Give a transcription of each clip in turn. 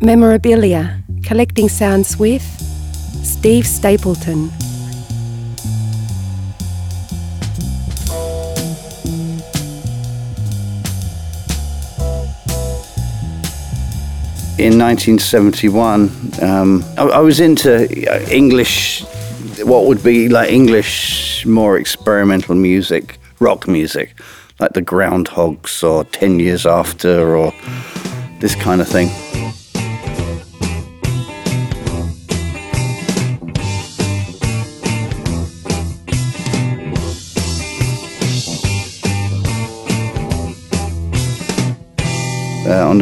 Memorabilia, collecting sounds with Steve Stapleton. in 1971, um, I, I, was into English, what would be like English, more experimental music, rock music, like the Groundhogs or 10 Years After or this kind of thing.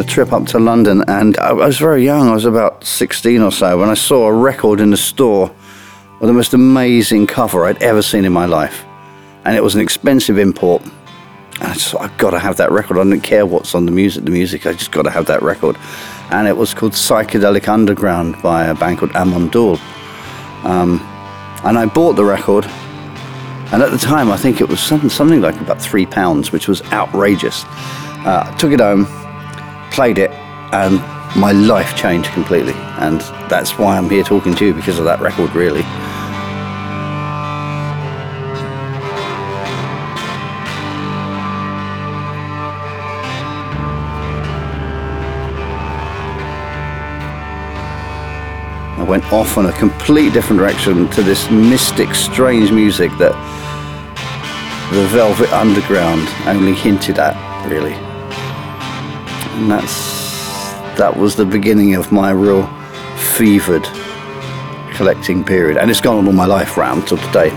A trip up to London, and I was very young. I was about 16 or so when I saw a record in the store with the most amazing cover I'd ever seen in my life, and it was an expensive import. And I just, I've got to have that record. I don't care what's on the music. The music, I just got to have that record. And it was called Psychedelic Underground by a band called Amon Düül. Um, and I bought the record, and at the time I think it was something, something like about three pounds, which was outrageous. Uh, took it home played it, and my life changed completely. And that's why I'm here talking to you because of that record, really. I went off on a complete different direction to this mystic, strange music that the Velvet Underground only hinted at, really and that's that was the beginning of my real fevered collecting period, and it's gone on all my life round till today.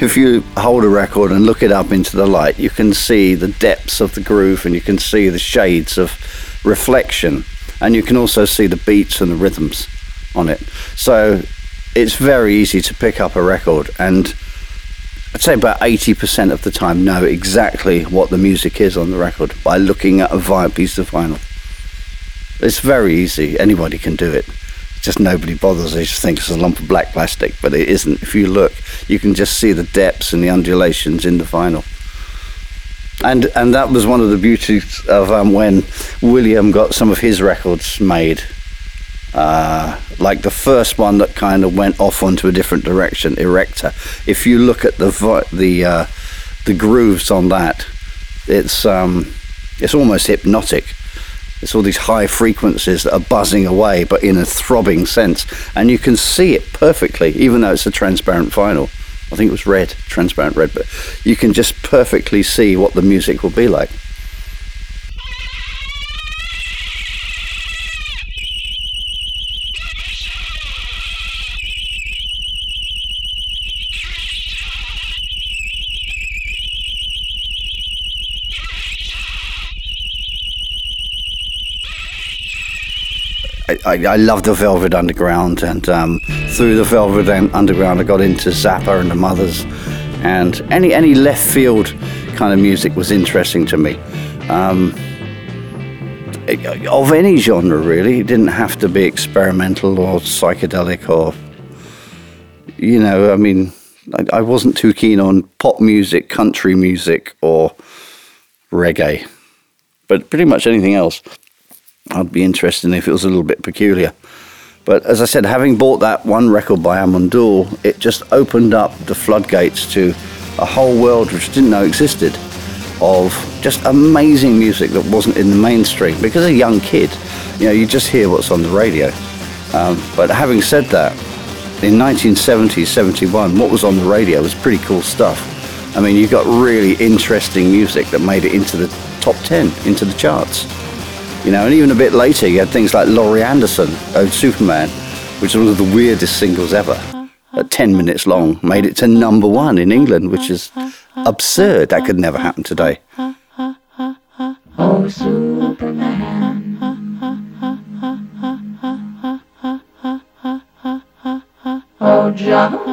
If you hold a record and look it up into the light, you can see the depths of the groove and you can see the shades of reflection, and you can also see the beats and the rhythms on it. So it's very easy to pick up a record and I'd say about 80% of the time know exactly what the music is on the record by looking at a vinyl piece of vinyl. It's very easy. Anybody can do it. Just nobody bothers. They just think it's a lump of black plastic, but it isn't. If you look, you can just see the depths and the undulations in the vinyl. And and that was one of the beauties of um, when William got some of his records made uh, like the first one that kind of went off onto a different direction, Erector. If you look at the the uh, the grooves on that, it's um, it's almost hypnotic. It's all these high frequencies that are buzzing away, but in a throbbing sense, and you can see it perfectly, even though it's a transparent vinyl. I think it was red, transparent red, but you can just perfectly see what the music will be like. I, I love the Velvet Underground, and um, through the Velvet Underground, I got into Zappa and the Mothers, and any any left field kind of music was interesting to me. Um, of any genre, really. It didn't have to be experimental or psychedelic or, you know, I mean, I, I wasn't too keen on pop music, country music, or reggae, but pretty much anything else. I'd be interested if it was a little bit peculiar. But as I said, having bought that one record by Amon it just opened up the floodgates to a whole world which I didn't know existed of just amazing music that wasn't in the mainstream. Because a young kid, you know, you just hear what's on the radio. Um, but having said that, in 1970, 71, what was on the radio was pretty cool stuff. I mean, you got really interesting music that made it into the top 10, into the charts. You know, and even a bit later, you had things like Laurie Anderson, O Superman, which is one of the weirdest singles ever. Uh-huh. At 10 minutes long, made it to number one in England, which is uh-huh. Uh-huh. absurd. That could never happen today. Oh, Superman. Oh, John.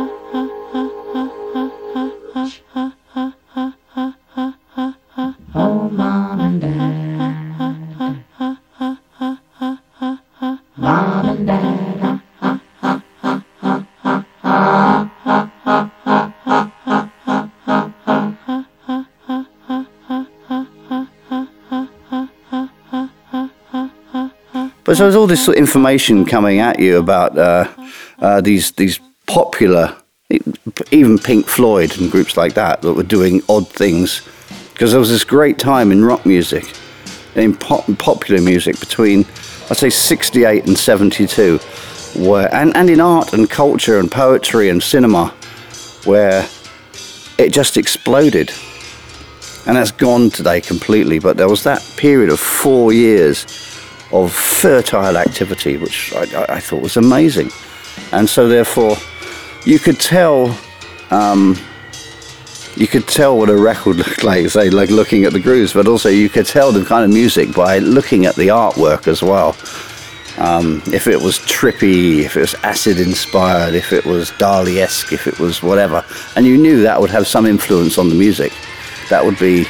So there's all this sort of information coming at you about uh, uh, these these popular, even Pink Floyd and groups like that that were doing odd things. Because there was this great time in rock music, in pop, popular music between, I'd say, 68 and 72, where and, and in art and culture and poetry and cinema, where it just exploded. And that's gone today completely. But there was that period of four years of fertile activity, which I, I thought was amazing. And so, therefore, you could tell. Um, you could tell what a record looked like, say, like looking at the grooves, but also you could tell the kind of music by looking at the artwork as well. Um, if it was trippy, if it was acid inspired, if it was Dali esque, if it was whatever. And you knew that would have some influence on the music. That would be.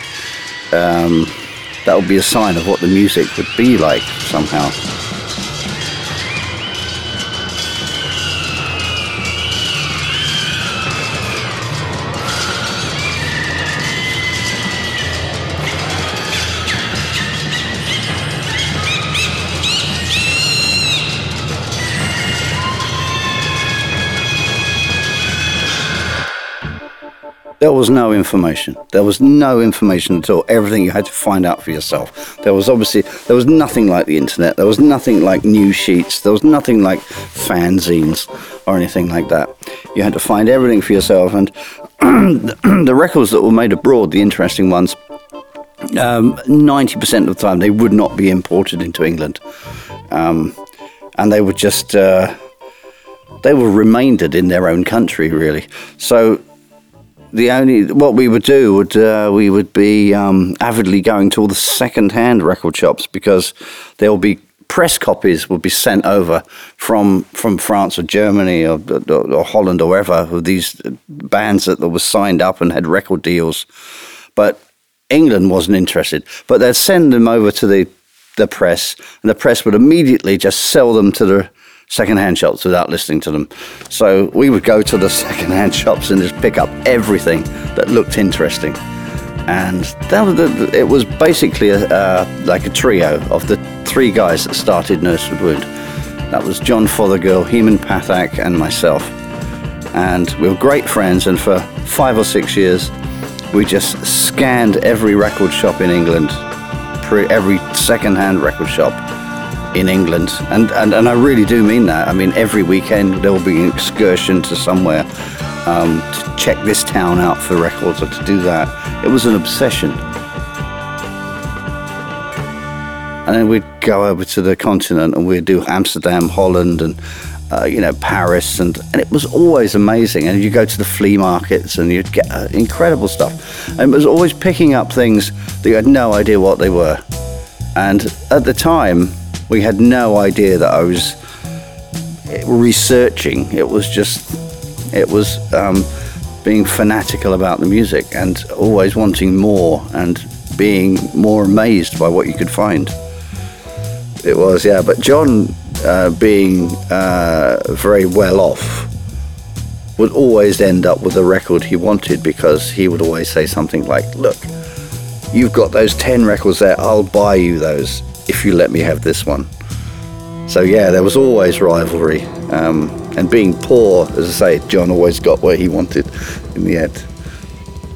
Um, that would be a sign of what the music would be like somehow. There was no information. There was no information at all. Everything you had to find out for yourself. There was obviously there was nothing like the internet. There was nothing like news sheets. There was nothing like fanzines or anything like that. You had to find everything for yourself. And the records that were made abroad, the interesting ones, um, ninety um, percent of the time they would not be imported into England, um, and they were just. Uh, they were remaindered in their own country, really. So the only what we would do would uh, we would be um, avidly going to all the second-hand record shops because there will be press copies would be sent over from from France or Germany or, or, or Holland or wherever of these bands that were signed up and had record deals, but England wasn't interested. But they'd send them over to the the press, and the press would immediately just sell them to the second-hand shops without listening to them. So we would go to the second-hand shops and just pick up everything that looked interesting. And that was the, it was basically a, uh, like a trio of the three guys that started Nurse With Wound. That was John Fothergill, Heman Pathak, and myself. And we were great friends, and for five or six years, we just scanned every record shop in England, every second-hand record shop, in England. And, and, and I really do mean that. I mean, every weekend there will be an excursion to somewhere um, to check this town out for records or to do that. It was an obsession. And then we'd go over to the continent and we'd do Amsterdam, Holland, and uh, you know Paris, and and it was always amazing. And you go to the flea markets and you'd get uh, incredible stuff. And it was always picking up things that you had no idea what they were. And at the time, we had no idea that I was researching. It was just, it was um, being fanatical about the music and always wanting more and being more amazed by what you could find. It was, yeah. But John, uh, being uh, very well off, would always end up with a record he wanted because he would always say something like, Look, you've got those 10 records there, I'll buy you those you let me have this one. So yeah, there was always rivalry. Um, and being poor, as I say, John always got what he wanted in the end.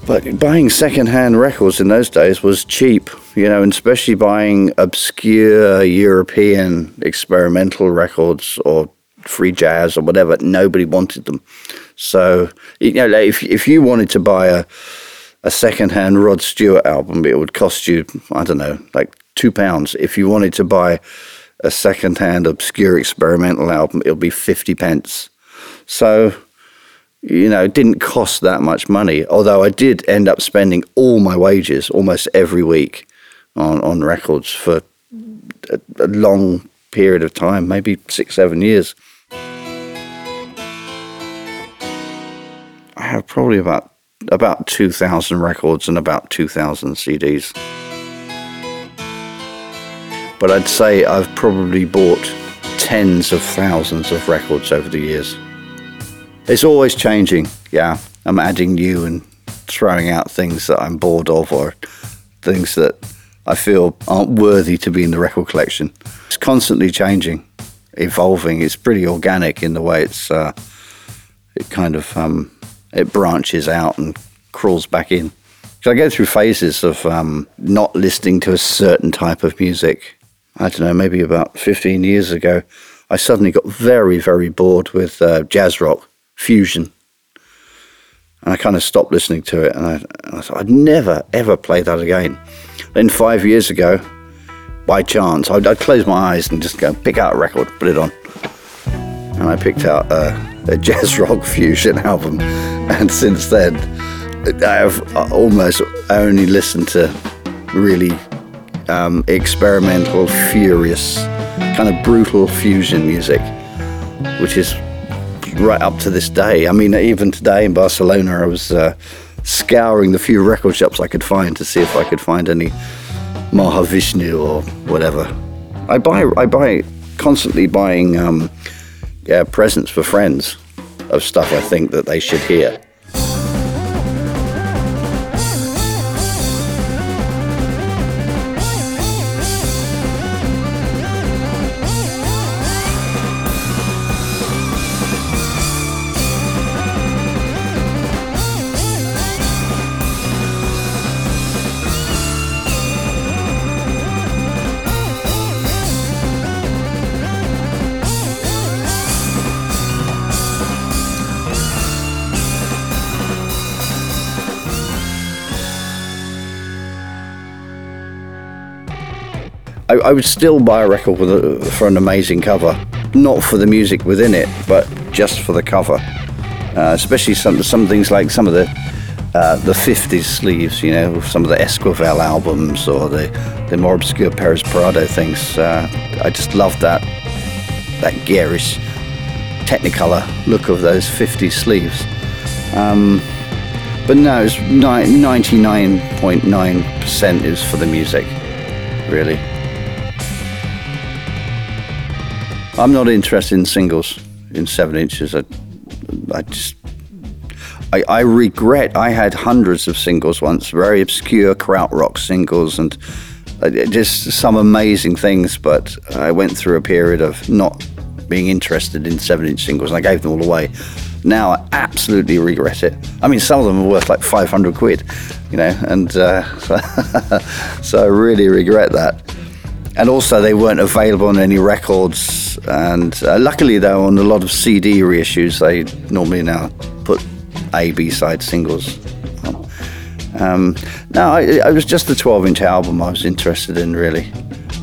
But buying second-hand records in those days was cheap, you know, and especially buying obscure European experimental records or free jazz or whatever. Nobody wanted them. So you know, if if you wanted to buy a a second-hand Rod Stewart album, it would cost you I don't know, like two pounds. If you wanted to buy a second-hand obscure experimental album, it'll be fifty pence. So, you know, it didn't cost that much money. Although I did end up spending all my wages almost every week on on records for a, a long period of time, maybe six, seven years. I have probably about about two thousand records and about two thousand CDs but I'd say I've probably bought tens of thousands of records over the years. It's always changing, yeah. I'm adding new and throwing out things that I'm bored of or things that I feel aren't worthy to be in the record collection. It's constantly changing, evolving. It's pretty organic in the way it's uh, it kind of um, it branches out and crawls back in. So I go through phases of um, not listening to a certain type of music. I don't know, maybe about 15 years ago, I suddenly got very, very bored with uh, jazz rock fusion. And I kind of stopped listening to it. And I, I thought, I'd never, ever play that again. Then five years ago, by chance, I'd, I'd, close my eyes and just go pick out a record, put it on. And I picked out uh, a jazz rock fusion album. And since then, I've almost only listened to really um, experimental, furious, kind of brutal fusion music, which is right up to this day. I mean, even today in Barcelona, I was uh, scouring the few record shops I could find to see if I could find any Mahavishnu or whatever. I buy, I buy, constantly buying um, yeah, presents for friends of stuff I think that they should hear. I, I would still buy a record a, for an amazing cover, not for the music within it, but just for the cover. Uh, especially some some things like some of the uh, the 50s sleeves, you know, some of the Esquivel albums or the, the more obscure Perez Prado things. Uh, I just love that that garish Technicolor look of those 50s sleeves. Um, but no, it's 99.9% is for the music, really. I'm not interested in singles in seven inches. I, I just, I, I regret. I had hundreds of singles once, very obscure krautrock singles, and uh, just some amazing things. But I went through a period of not being interested in seven-inch singles, and I gave them all away. Now I absolutely regret it. I mean, some of them are worth like 500 quid, you know, and uh, so I really regret that and also they weren't available on any records. And uh, luckily, though, on a lot of CD reissues, they normally now put A, B side singles. Um, no, it was just the 12 inch album I was interested in, really.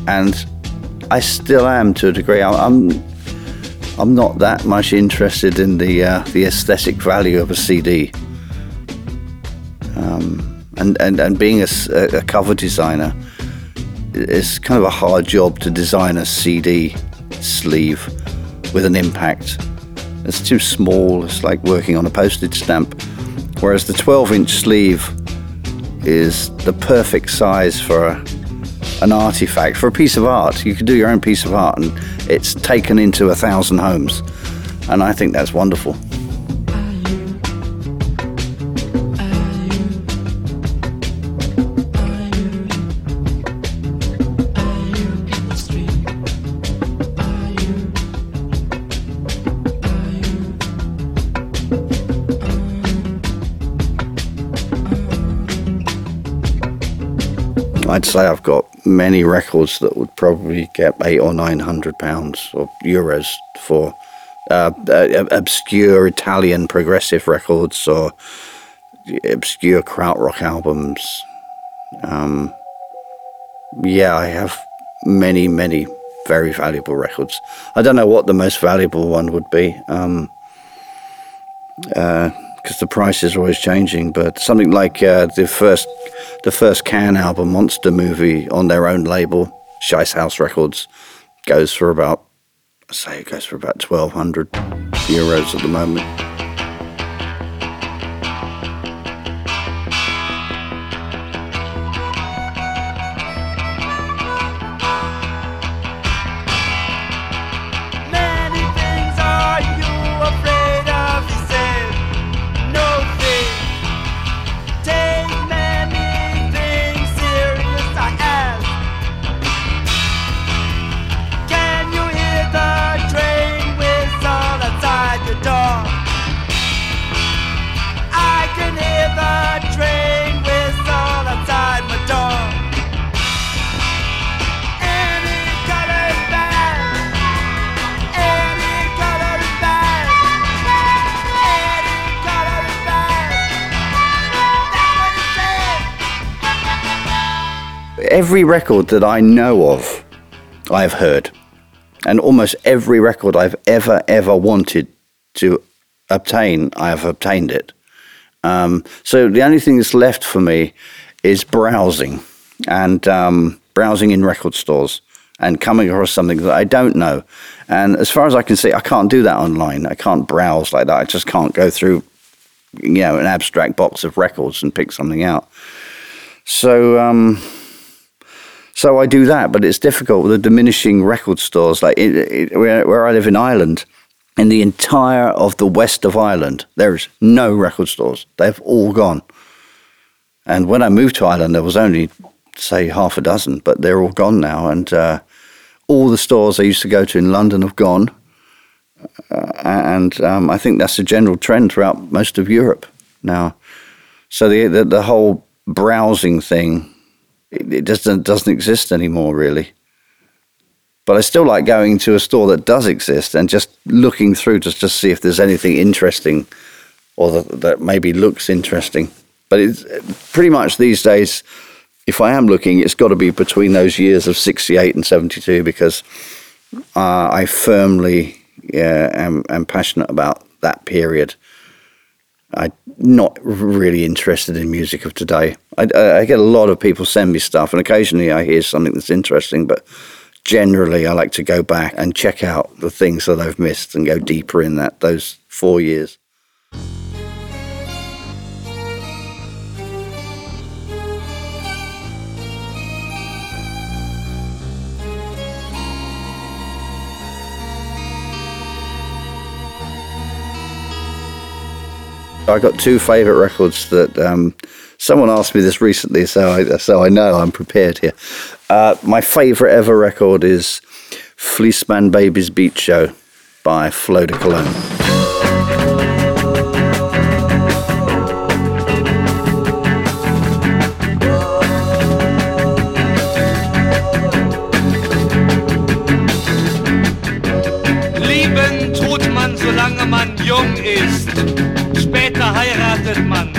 And I still am to a degree. I'm, I'm not that much interested in the, uh, the aesthetic value of a CD. Um, and, and, and being a, a cover designer, it's kind of a hard job to design a CD sleeve with an impact. It's too small, it's like working on a postage stamp. Whereas the 12 inch sleeve is the perfect size for a, an artifact, for a piece of art. You can do your own piece of art and it's taken into a thousand homes. And I think that's wonderful. I'd say I've got many records that would probably get eight or nine hundred pounds or euros for uh, uh, obscure Italian progressive records or obscure krautrock albums. Um, yeah, I have many, many very valuable records. I don't know what the most valuable one would be. Um, uh, because the price is always changing. But something like uh, the first, the first Can album, Monster Movie, on their own label, Scheiss House Records, goes for about, I say it goes for about twelve hundred euros at the moment. Every record that I know of, I've heard. And almost every record I've ever, ever wanted to obtain, I have obtained it. Um, so the only thing that's left for me is browsing and um, browsing in record stores and coming across something that I don't know. And as far as I can see, I can't do that online. I can't browse like that. I just can't go through, you know, an abstract box of records and pick something out. So, um, so I do that, but it's difficult with the diminishing record stores. Like it, it, where, where I live in Ireland, in the entire of the west of Ireland, there is no record stores. They've all gone. And when I moved to Ireland, there was only, say, half a dozen, but they're all gone now. And uh, all the stores I used to go to in London have gone. Uh, and um, I think that's a general trend throughout most of Europe now. So the, the, the whole browsing thing, it, it doesn't, doesn't exist anymore, really. But I still like going to a store that does exist and just looking through just to see if there's anything interesting or that, that maybe looks interesting. But it's pretty much these days, if I am looking, it's got to be between those years of 68 and 72 because uh, I firmly yeah, am, am passionate about that period. I'm not really interested in music of today. I, I, get a lot of people send me stuff, and occasionally I hear something that's interesting, but generally I like to go back and check out the things that I've missed and go deeper in that those four years. I got two favourite records that um, someone asked me this recently, so I, so I know I'm prepared here. Uh, my favourite ever record is Fließbandbabys Beat-Show by Flo de Cologne. Solange man jung ist. Später heiratet man.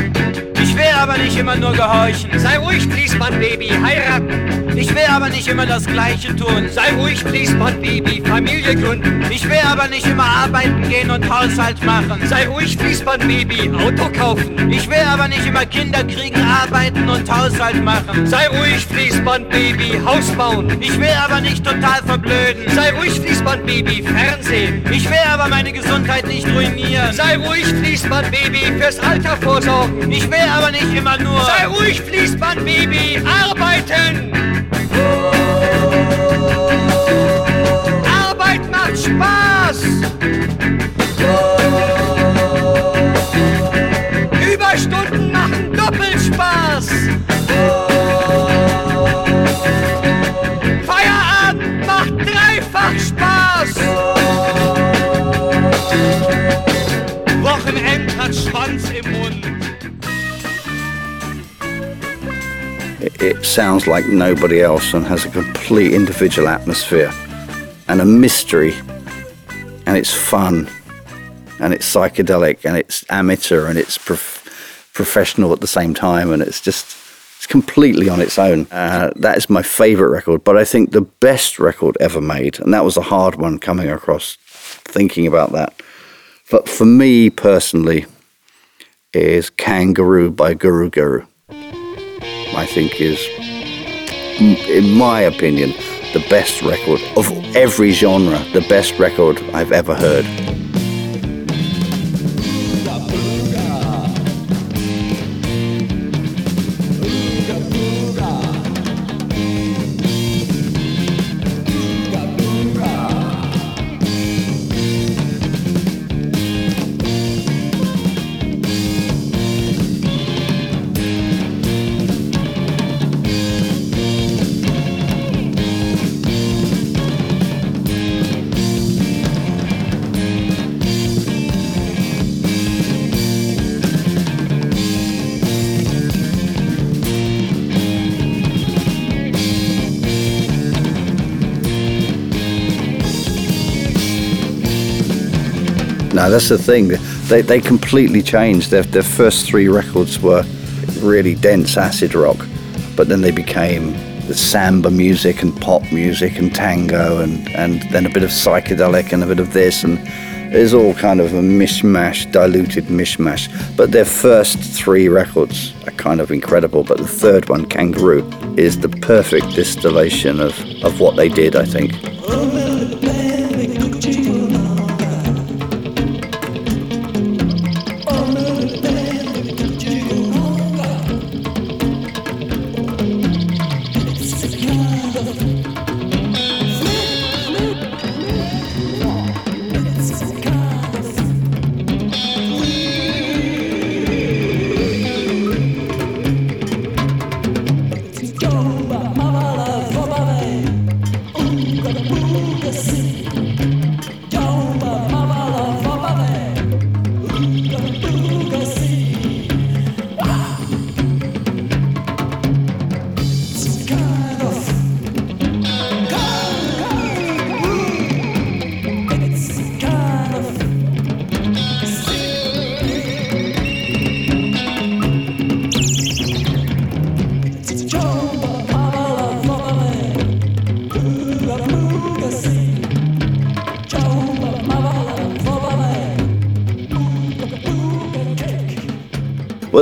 Ich will aber nicht immer nur gehorchen. Sei ruhig, mein Baby, heiraten. Ich will aber nicht immer das Gleiche tun. Sei ruhig, please, mein Baby, Familie gründen. Ich will aber nicht immer arbeiten gehen und Haushalt machen. Sei ruhig, please, mein Baby, Auto kaufen. Ich will aber nicht immer Kinder kriegen, arbeiten und Haushalt machen. Sei ruhig, mein Baby, Haus bauen. Ich will aber nicht total verblöden. Sei ruhig, mein Baby, Fernsehen. Ich will aber meine Gesundheit nicht ruinieren. Sei ruhig, mein Baby, fürs Alter vorsorgen. Ich will aber nicht immer nur. Sei ruhig, mein Baby, arbeiten. Arbeit macht Spaß. It sounds like nobody else and has a complete individual atmosphere and a mystery and it's fun and it's psychedelic and it's amateur and it's prof- professional at the same time and it's just it's completely on its own. Uh, that is my favorite record but i think the best record ever made and that was a hard one coming across thinking about that but for me personally is kangaroo by guru guru I think is, in my opinion, the best record of every genre, the best record I've ever heard. That's the thing. They, they completely changed. Their, their first three records were really dense acid rock, but then they became the samba music and pop music and tango and, and then a bit of psychedelic and a bit of this and it's all kind of a mishmash, diluted mishmash. But their first three records are kind of incredible. But the third one, Kangaroo, is the perfect distillation of, of what they did, I think.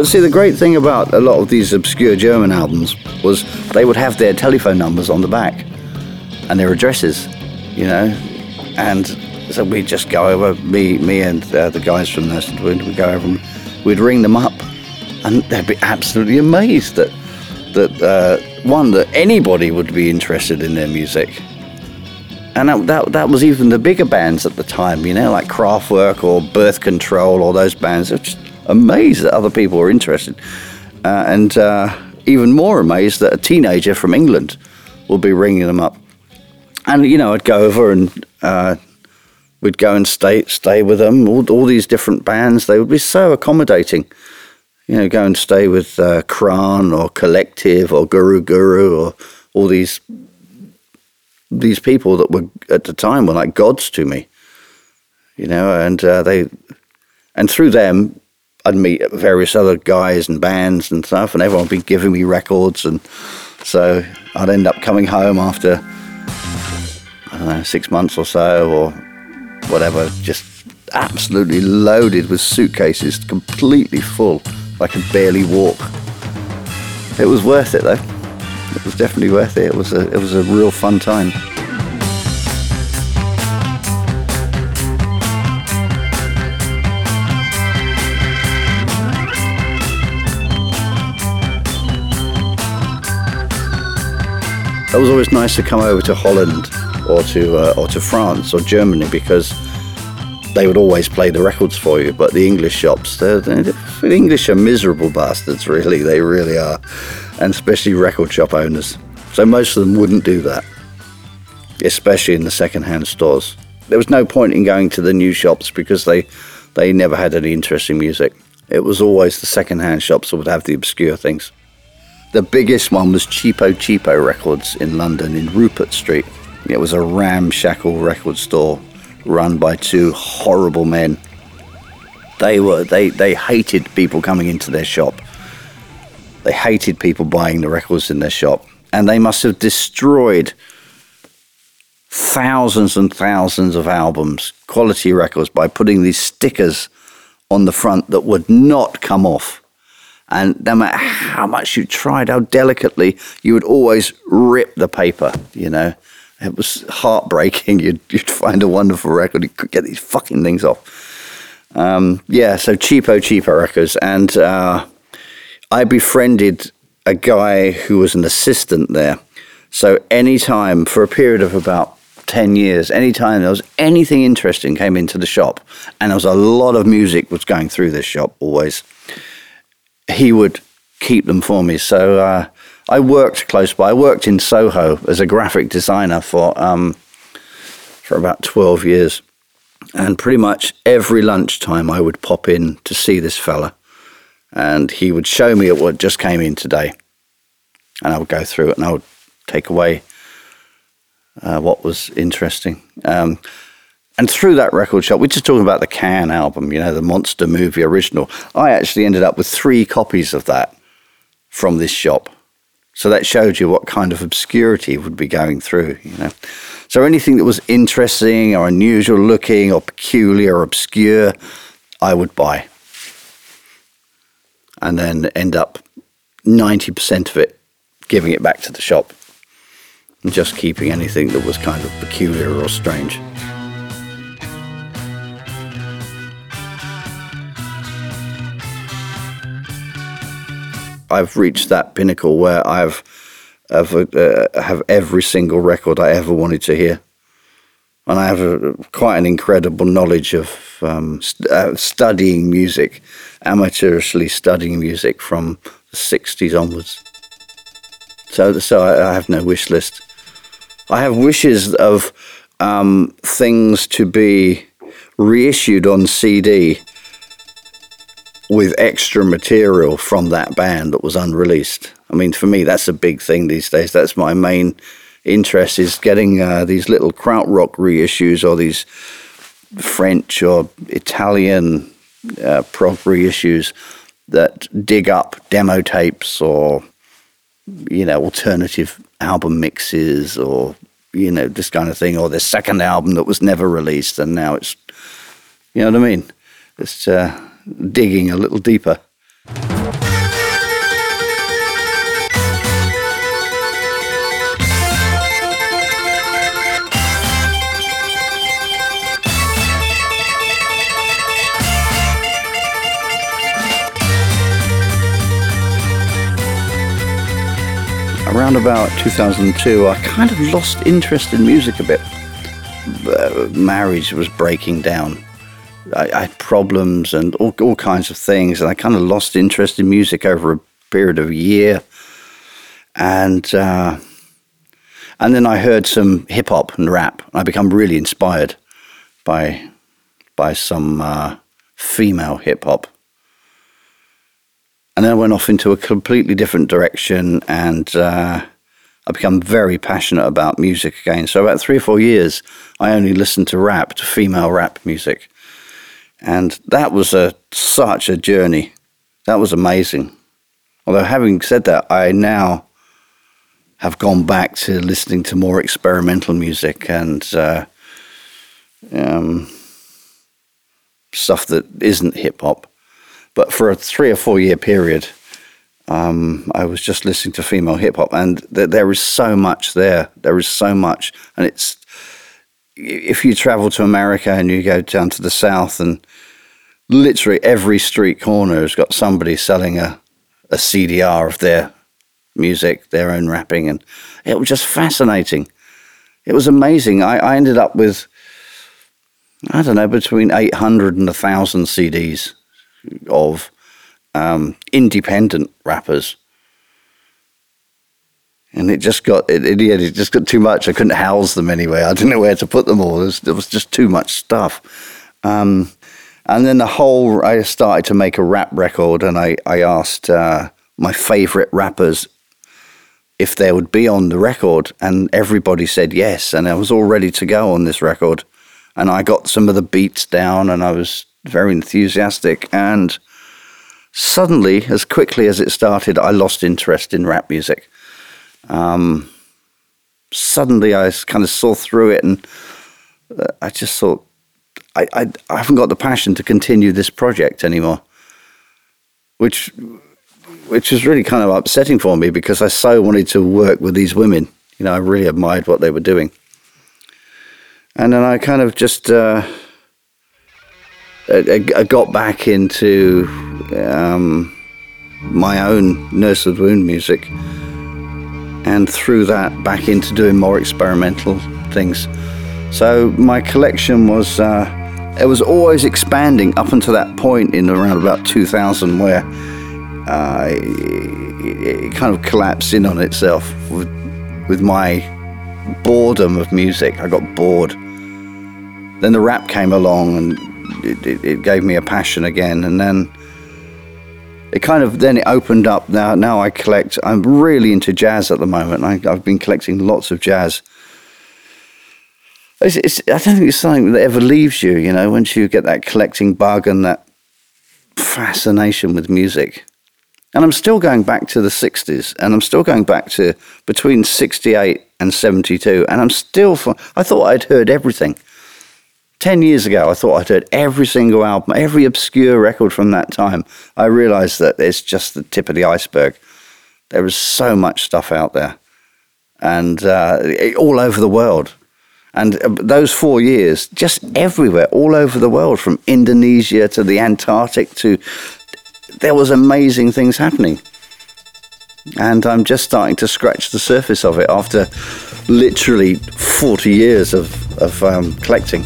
Well, see, the great thing about a lot of these obscure German albums was they would have their telephone numbers on the back and their addresses, you know, and so we'd just go over, me, me and uh, the guys from this, we'd go over and we'd ring them up and they'd be absolutely amazed that, that uh, one, that anybody would be interested in their music. And that, that, that was even the bigger bands at the time, you know, like Kraftwerk or Birth Control or those bands. Just, amazed that other people were interested, uh, and uh, even more amazed that a teenager from England would be ringing them up. And you know, I'd go over and uh, we'd go and stay stay with them. All, all, these different bands, they would be so accommodating. You know, go and stay with uh, Kraan or Collective or Guru Guru or all these these people that were at the time were like gods to me. You know, and uh, they and through them I'd meet various other guys and bands and stuff, and everyone would be giving me records, and so I'd end up coming home after I don't know six months or so or whatever, just absolutely loaded with suitcases, completely full. I could barely walk. It was worth it though. It was definitely worth it. It was a it was a real fun time. It was always nice to come over to Holland or to uh, or to France or Germany because they would always play the records for you. But the English shops, they're, they're, the English are miserable bastards, really. They really are, and especially record shop owners. So most of them wouldn't do that, especially in the second-hand stores. There was no point in going to the new shops because they they never had any interesting music. It was always the second-hand shops that would have the obscure things. The biggest one was Cheapo Cheapo Records in London, in Rupert Street. It was a ramshackle record store run by two horrible men. They were they, they hated people coming into their shop. They hated people buying the records in their shop. And they must have destroyed thousands and thousands of albums, quality records, by putting these stickers on the front that would not come off and no matter how much you tried, how delicately, you would always rip the paper, you know. It was heartbreaking. You'd, you'd find a wonderful record, you could get these fucking things off. Um, yeah, so cheapo, cheapo records. And uh, I befriended a guy who was an assistant there. So anytime, for a period of about 10 years, anytime there was anything interesting came into the shop, and there was a lot of music was going through this shop always he would keep them for me. So uh, I worked close by. I worked in Soho as a graphic designer for um, for about twelve years, and pretty much every lunchtime I would pop in to see this fella, and he would show me what just came in today, and I would go through it and I would take away uh, what was interesting. Um, and through that record shop, we're just talking about the Can album, you know, the Monster Movie original. I actually ended up with three copies of that from this shop. So that showed you what kind of obscurity would be going through, you know. So anything that was interesting or unusual looking or peculiar or obscure, I would buy. And then end up 90% of it giving it back to the shop and just keeping anything that was kind of peculiar or strange. I've reached that pinnacle where I've have, uh, have every single record I ever wanted to hear, and I have a, quite an incredible knowledge of um, st- uh, studying music, amateurishly studying music from the '60s onwards. So, so I, I have no wish list. I have wishes of um, things to be reissued on CD with extra material from that band that was unreleased. I mean, for me, that's a big thing these days. That's my main interest is getting uh, these little krautrock reissues or these French or Italian uh, prog reissues that dig up demo tapes or you know alternative album mixes or you know this kind of thing or the second album that was never released and now it's you know what I mean. It's uh, digging a little deeper. Around about 2002, I kind of lost interest in music a bit. Uh, marriage was breaking down I, I, had problems and all, all kinds of things, and I kind of lost interest in music over a period of a year. And uh, and then I heard some hip hop and rap. And I become really inspired by by some uh, female hip hop. And then I went off into a completely different direction, and uh, I become very passionate about music again. So about three or four years, I only listened to rap, to female rap music. And that was a, such a journey. That was amazing. Although, having said that, I now have gone back to listening to more experimental music and uh, um, stuff that isn't hip hop. But for a three or four year period, um, I was just listening to female hip hop, and th- there is so much there. There is so much, and it's if you travel to America and you go down to the south, and literally every street corner has got somebody selling a, a CDR of their music, their own rapping, and it was just fascinating. It was amazing. I, I ended up with, I don't know, between 800 and 1,000 CDs of um, independent rappers and it just got it, it, it just got too much. I couldn't house them anyway. I didn't know where to put them all. There was, was just too much stuff. Um, and then the whole I started to make a rap record, and I I asked uh, my favorite rappers if they would be on the record, and everybody said yes, and I was all ready to go on this record, and I got some of the beats down, and I was very enthusiastic, and suddenly, as quickly as it started, I lost interest in rap music um, suddenly I kind of saw through it and uh, I just thought, I, I, I haven't got the passion to continue this project anymore, which which was really kind of upsetting for me because I so wanted to work with these women. You know, I really admired what they were doing. And then I kind of just uh, I, I, got back into um, my own Nurse With Wound music and through that back into doing more experimental things. So my collection was uh, it was always expanding up until that point in around about 2000 where uh, it, it, kind of collapsed in on itself with, with my boredom of music. I got bored. Then the rap came along and it, it, it gave me a passion again, and then it kind of then it opened up. Now, now I collect. I'm really into jazz at the moment. I, have been collecting lots of jazz. It's, it's, I don't think it's something that ever leaves you. You know, once you get that collecting bug and that fascination with music, And I'm still going back to the 60s, and I'm still going back to between 68 and 72, and I'm still, I thought I'd heard everything. 10 years ago, I thought I'd heard every single album, every obscure record from that time. I realized that it's just the tip of the iceberg. There is so much stuff out there, and uh, all over the world. And uh, those four years, just everywhere, all over the world, from Indonesia to the Antarctic to there was amazing things happening. And I'm just starting to scratch the surface of it after literally 40 years of, of um, collecting.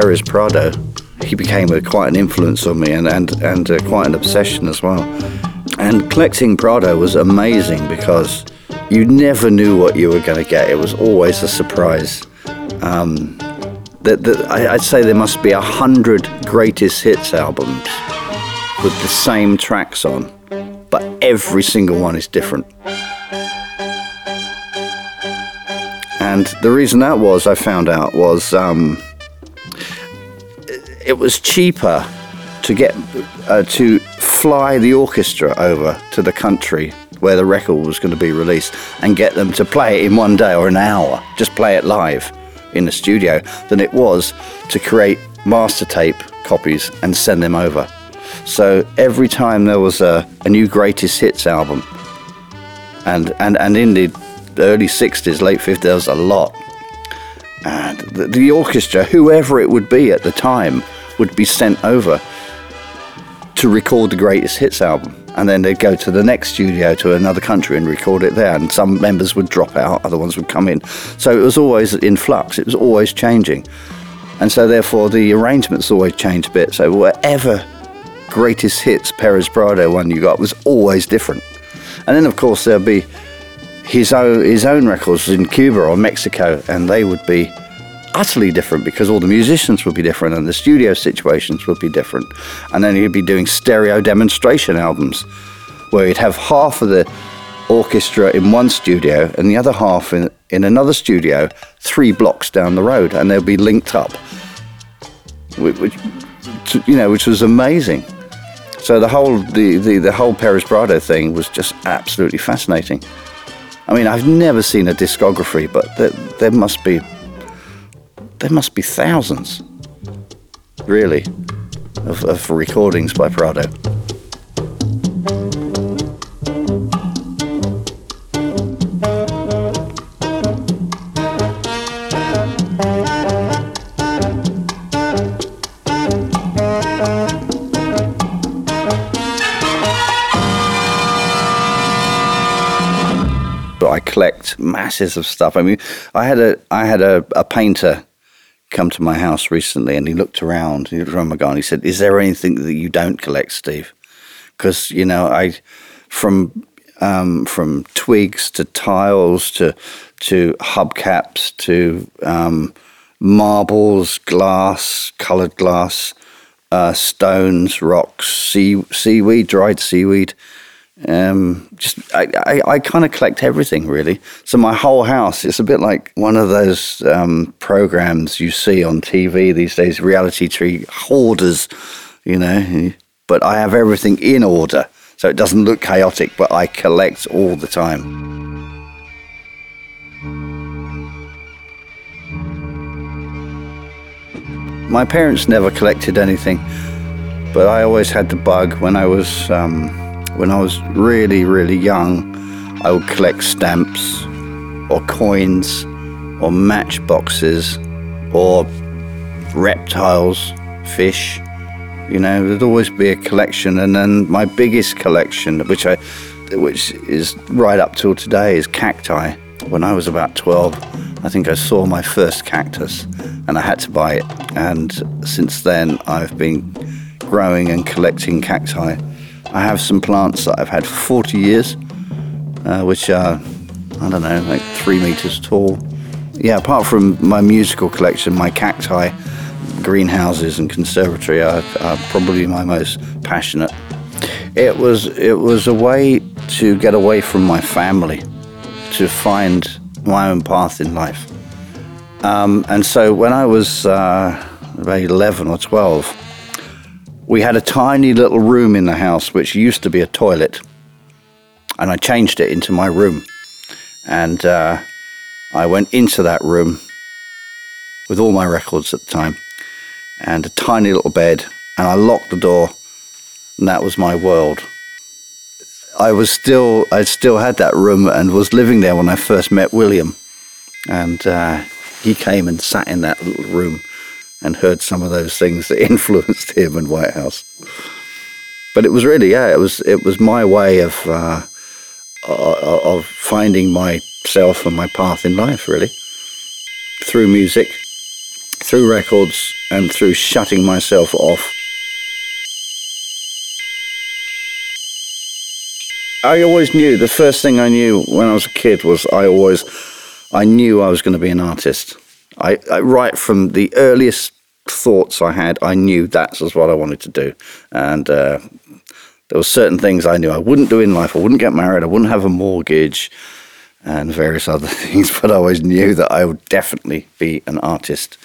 Perez Prado, he became a, quite an influence on me and, and, and uh, quite an obsession as well. And collecting Prado was amazing because you never knew what you were going to get. It was always a surprise. Um, that, that I, I'd say there must be a hundred greatest hits albums with the same tracks on, but every single one is different. And the reason that was, I found out, was um, it was cheaper to get uh, to fly the orchestra over to the country where the record was going to be released and get them to play it in one day or an hour, just play it live in the studio, than it was to create master tape copies and send them over. So every time there was a, a new greatest hits album, and, and, and in the early 60s, late 50s, there was a lot. And the, the orchestra, whoever it would be at the time, would be sent over to record the greatest hits album. And then they'd go to the next studio to another country and record it there. And some members would drop out, other ones would come in. So it was always in flux, it was always changing. And so, therefore, the arrangements always changed a bit. So, whatever greatest hits Perez Prado one you got was always different. And then, of course, there'd be his own, his own records in Cuba or Mexico, and they would be utterly different because all the musicians would be different and the studio situations would be different. And then he'd be doing stereo demonstration albums where he'd have half of the orchestra in one studio and the other half in, in another studio three blocks down the road and they'll be linked up. Which, you know which was amazing. So the whole the, the, the whole Perez Prado thing was just absolutely fascinating. I mean I've never seen a discography but there, there must be there must be thousands, really, of, of recordings by Prado. But I collect masses of stuff. I mean, I had a I had a, a painter come to my house recently and he looked around, he looked around my garden. He said, Is there anything that you don't collect, Steve? Because, you know, I, from, um, from twigs to tiles to, to hubcaps to um, marbles, glass, colored glass, uh, stones, rocks, sea, seaweed, dried seaweed. Um, just I, I, I kind of collect everything really. So my whole house is a bit like one of those um, programs you see on TV these days, reality tree hoarders, you know. But I have everything in order, so it doesn't look chaotic. But I collect all the time. My parents never collected anything, but I always had the bug when I was. Um, when I was really, really young, I would collect stamps or coins or matchboxes or reptiles, fish. You know, there'd always be a collection, and then my biggest collection, which I, which is right up till today, is cacti. When I was about 12, I think I saw my first cactus, and I had to buy it. And since then, I've been growing and collecting cacti I have some plants that I've had for 40 years, uh, which are, I don't know, like three meters tall, yeah, apart from my musical collection, my cacti, greenhouses, and conservatory are, are probably my most passionate. It was it was a way to get away from my family, to find my own path in life. Um, and so when I was uh, about 11 or 12, we had a tiny little room in the house which used to be a toilet, and I changed it into my room. And uh, I went into that room with all my records at the time and a tiny little bed, and I locked the door, and that was my world. I was still, I still had that room and was living there when I first met William, and uh, he came and sat in that little room and heard some of those things that influenced him and Whitehouse. But it was really, yeah, it was it was my way of uh, of finding myself and my path in life, really, through music, through records, and through shutting myself off. I always knew the first thing I knew when I was a kid was I always I knew I was going to be an artist. I, I, right from the earliest thoughts I had, I knew that was what I wanted to do, and uh, there were certain things I knew I wouldn't do in life. I wouldn't get married. I wouldn't have a mortgage, and various other things. But I always knew that I would definitely be an artist.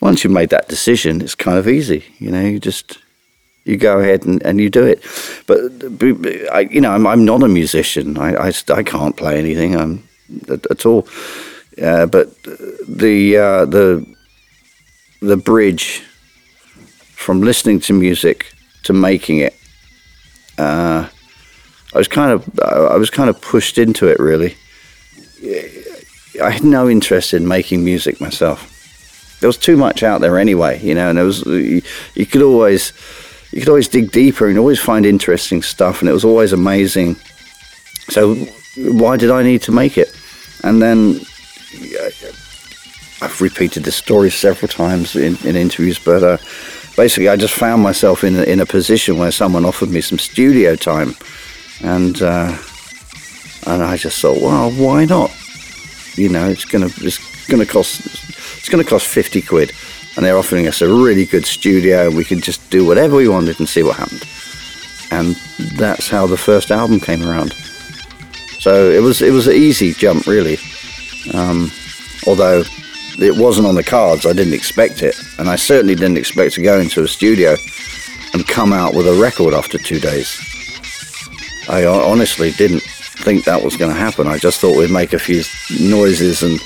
Once you made that decision, it's kind of easy. You know, you just you go ahead and, and you do it. But I, you know, I'm, I'm not a musician. I, I, I can't play anything um, at, at all. Uh, but the uh, the the bridge from listening to music to making it, uh, I was kind of I was kind of pushed into it. Really, I had no interest in making music myself. There was too much out there anyway, you know, and there was you, you could always you could always dig deeper and always find interesting stuff, and it was always amazing. So why did I need to make it? And then I've repeated this story several times in, in interviews, but uh, basically, I just found myself in a, in a position where someone offered me some studio time, and uh, and I just thought, well, why not? You know, it's gonna it's gonna cost it's gonna cost fifty quid, and they're offering us a really good studio, and we could just do whatever we wanted and see what happened. And that's how the first album came around. So it was it was an easy jump, really. Um, although it wasn't on the cards, I didn't expect it, and I certainly didn't expect to go into a studio and come out with a record after two days. I honestly didn't think that was going to happen. I just thought we'd make a few noises and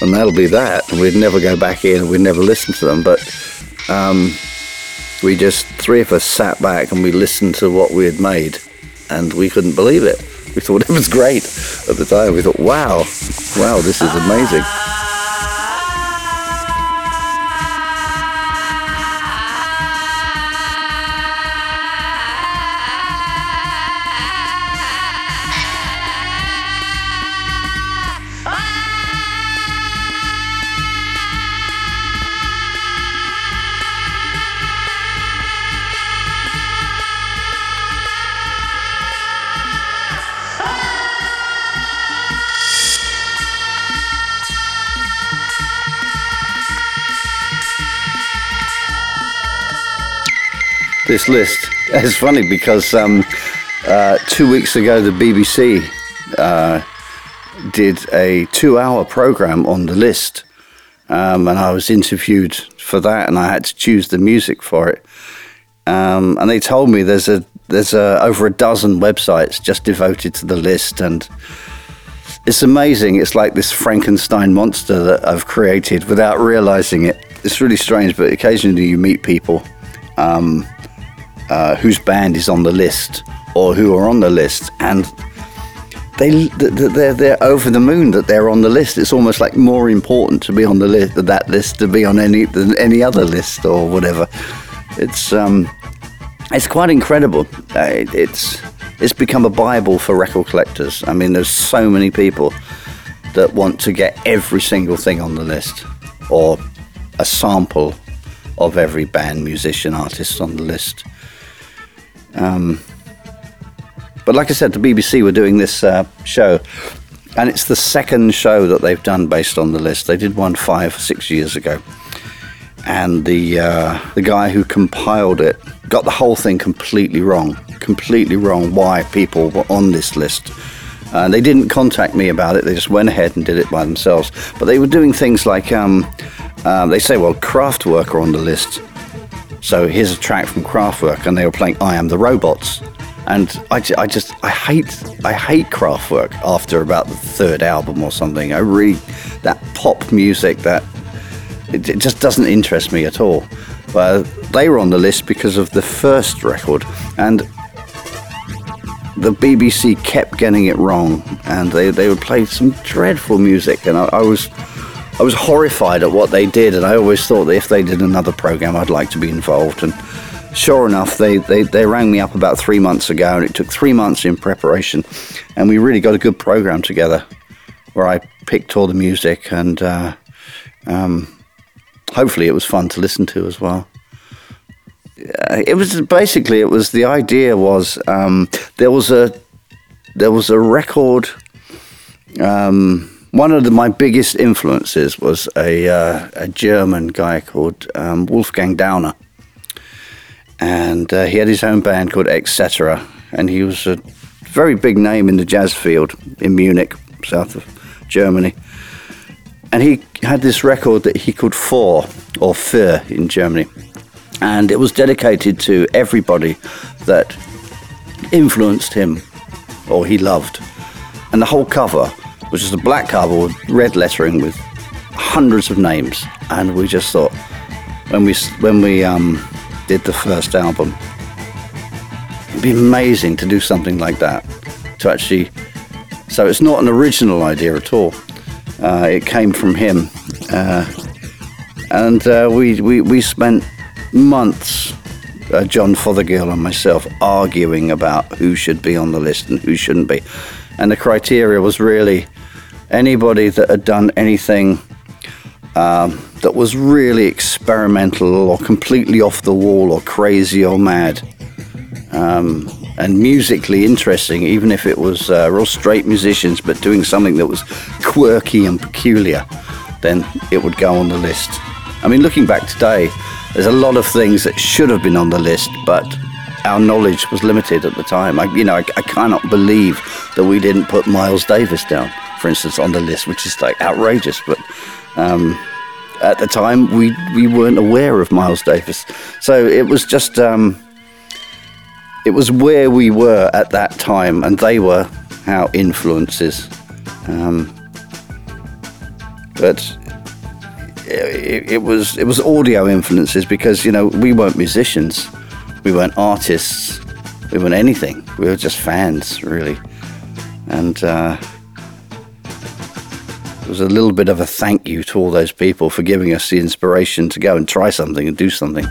and that'll be that. And we'd never go back in we'd never listen to them. But um, we just three of us sat back and we listened to what we had made, and we couldn't believe it. We thought it was great at the time. We thought, wow, wow, this is amazing. This list. It's funny because um, uh, two weeks ago the BBC uh, did a two-hour program on the list, um, and I was interviewed for that, and I had to choose the music for it. Um, and they told me there's a there's a, over a dozen websites just devoted to the list, and it's amazing. It's like this Frankenstein monster that I've created without realizing it. It's really strange, but occasionally you meet people um, uh, whose band is on the list or who are on the list, and they they're they're over the moon that they're on the list. It's almost like more important to be on the list that list to be on any than any other list or whatever. It's um, it's quite incredible. Uh, it's it's become a bible for record collectors. I mean, there's so many people that want to get every single thing on the list or a sample of every band, musician, artist on the list. Um, but like I said, the BBC were doing this uh, show, and it's the second show that they've done based on the list. They did one five, six years ago, and the uh, the guy who compiled it got the whole thing completely wrong, completely wrong. Why people were on this list. Uh, they didn't contact me about it. They just went ahead and did it by themselves. But they were doing things like um, uh, they say, well, Kraftwerk are on the list. So here's a track from Kraftwerk, and they were playing "I Am the Robots." And I, I just I hate I hate Kraftwerk after about the third album or something. I really that pop music that it, it just doesn't interest me at all. But they were on the list because of the first record, and the BBC kept getting it wrong, and they, they would play some dreadful music, and I, I, was I was horrified at what they did, and I always thought that if they did another program, I'd like to be involved. And sure enough, they, they, they rang me up about three months ago, and it took three months in preparation, and we really got a good program together, where I picked all the music, and uh, um, hopefully it was fun to listen to as well it was basically it was the idea was um, there was a there was a record. Um, one of the, my biggest influences was a uh, a German guy called um, Wolfgang Dauner, and uh, he had his own band called Etc. And he was a very big name in the jazz field in Munich, south of Germany. And he had this record that he called Four or Fur in Germany and it was dedicated to everybody that influenced him or he loved. And the whole cover was just a black with red lettering with hundreds of names. And we just thought, when we when we um, did the first album, it'd be amazing to do something like that. To actually, so it's not an original idea at all. Uh, it came from him, uh, and uh, we, we we spent months, uh, John Fothergill and myself arguing about who should be on the list and who shouldn't be. And the criteria was really anybody that had done anything um, that was really experimental or completely off the wall or crazy or mad. Um, and musically interesting, even if it was uh, real straight musicians, but doing something that was quirky and peculiar, then it would go on the list. I mean, looking back today, there's a lot of things that should have been on the list, but our knowledge was limited at the time. I, you know, I, I cannot believe that we didn't put Miles Davis down, for instance, on the list, which is like outrageous. But um, at the time, we we weren't aware of Miles Davis, so it was just um, it was where we were at that time, and they were our influences. Um, but it, it, was it was audio influences because you know we weren't musicians, we weren't artists, we weren't anything. We were just fans, really, and uh, it was a little bit of a thank you to all those people for giving us the inspiration to go and try something and do something.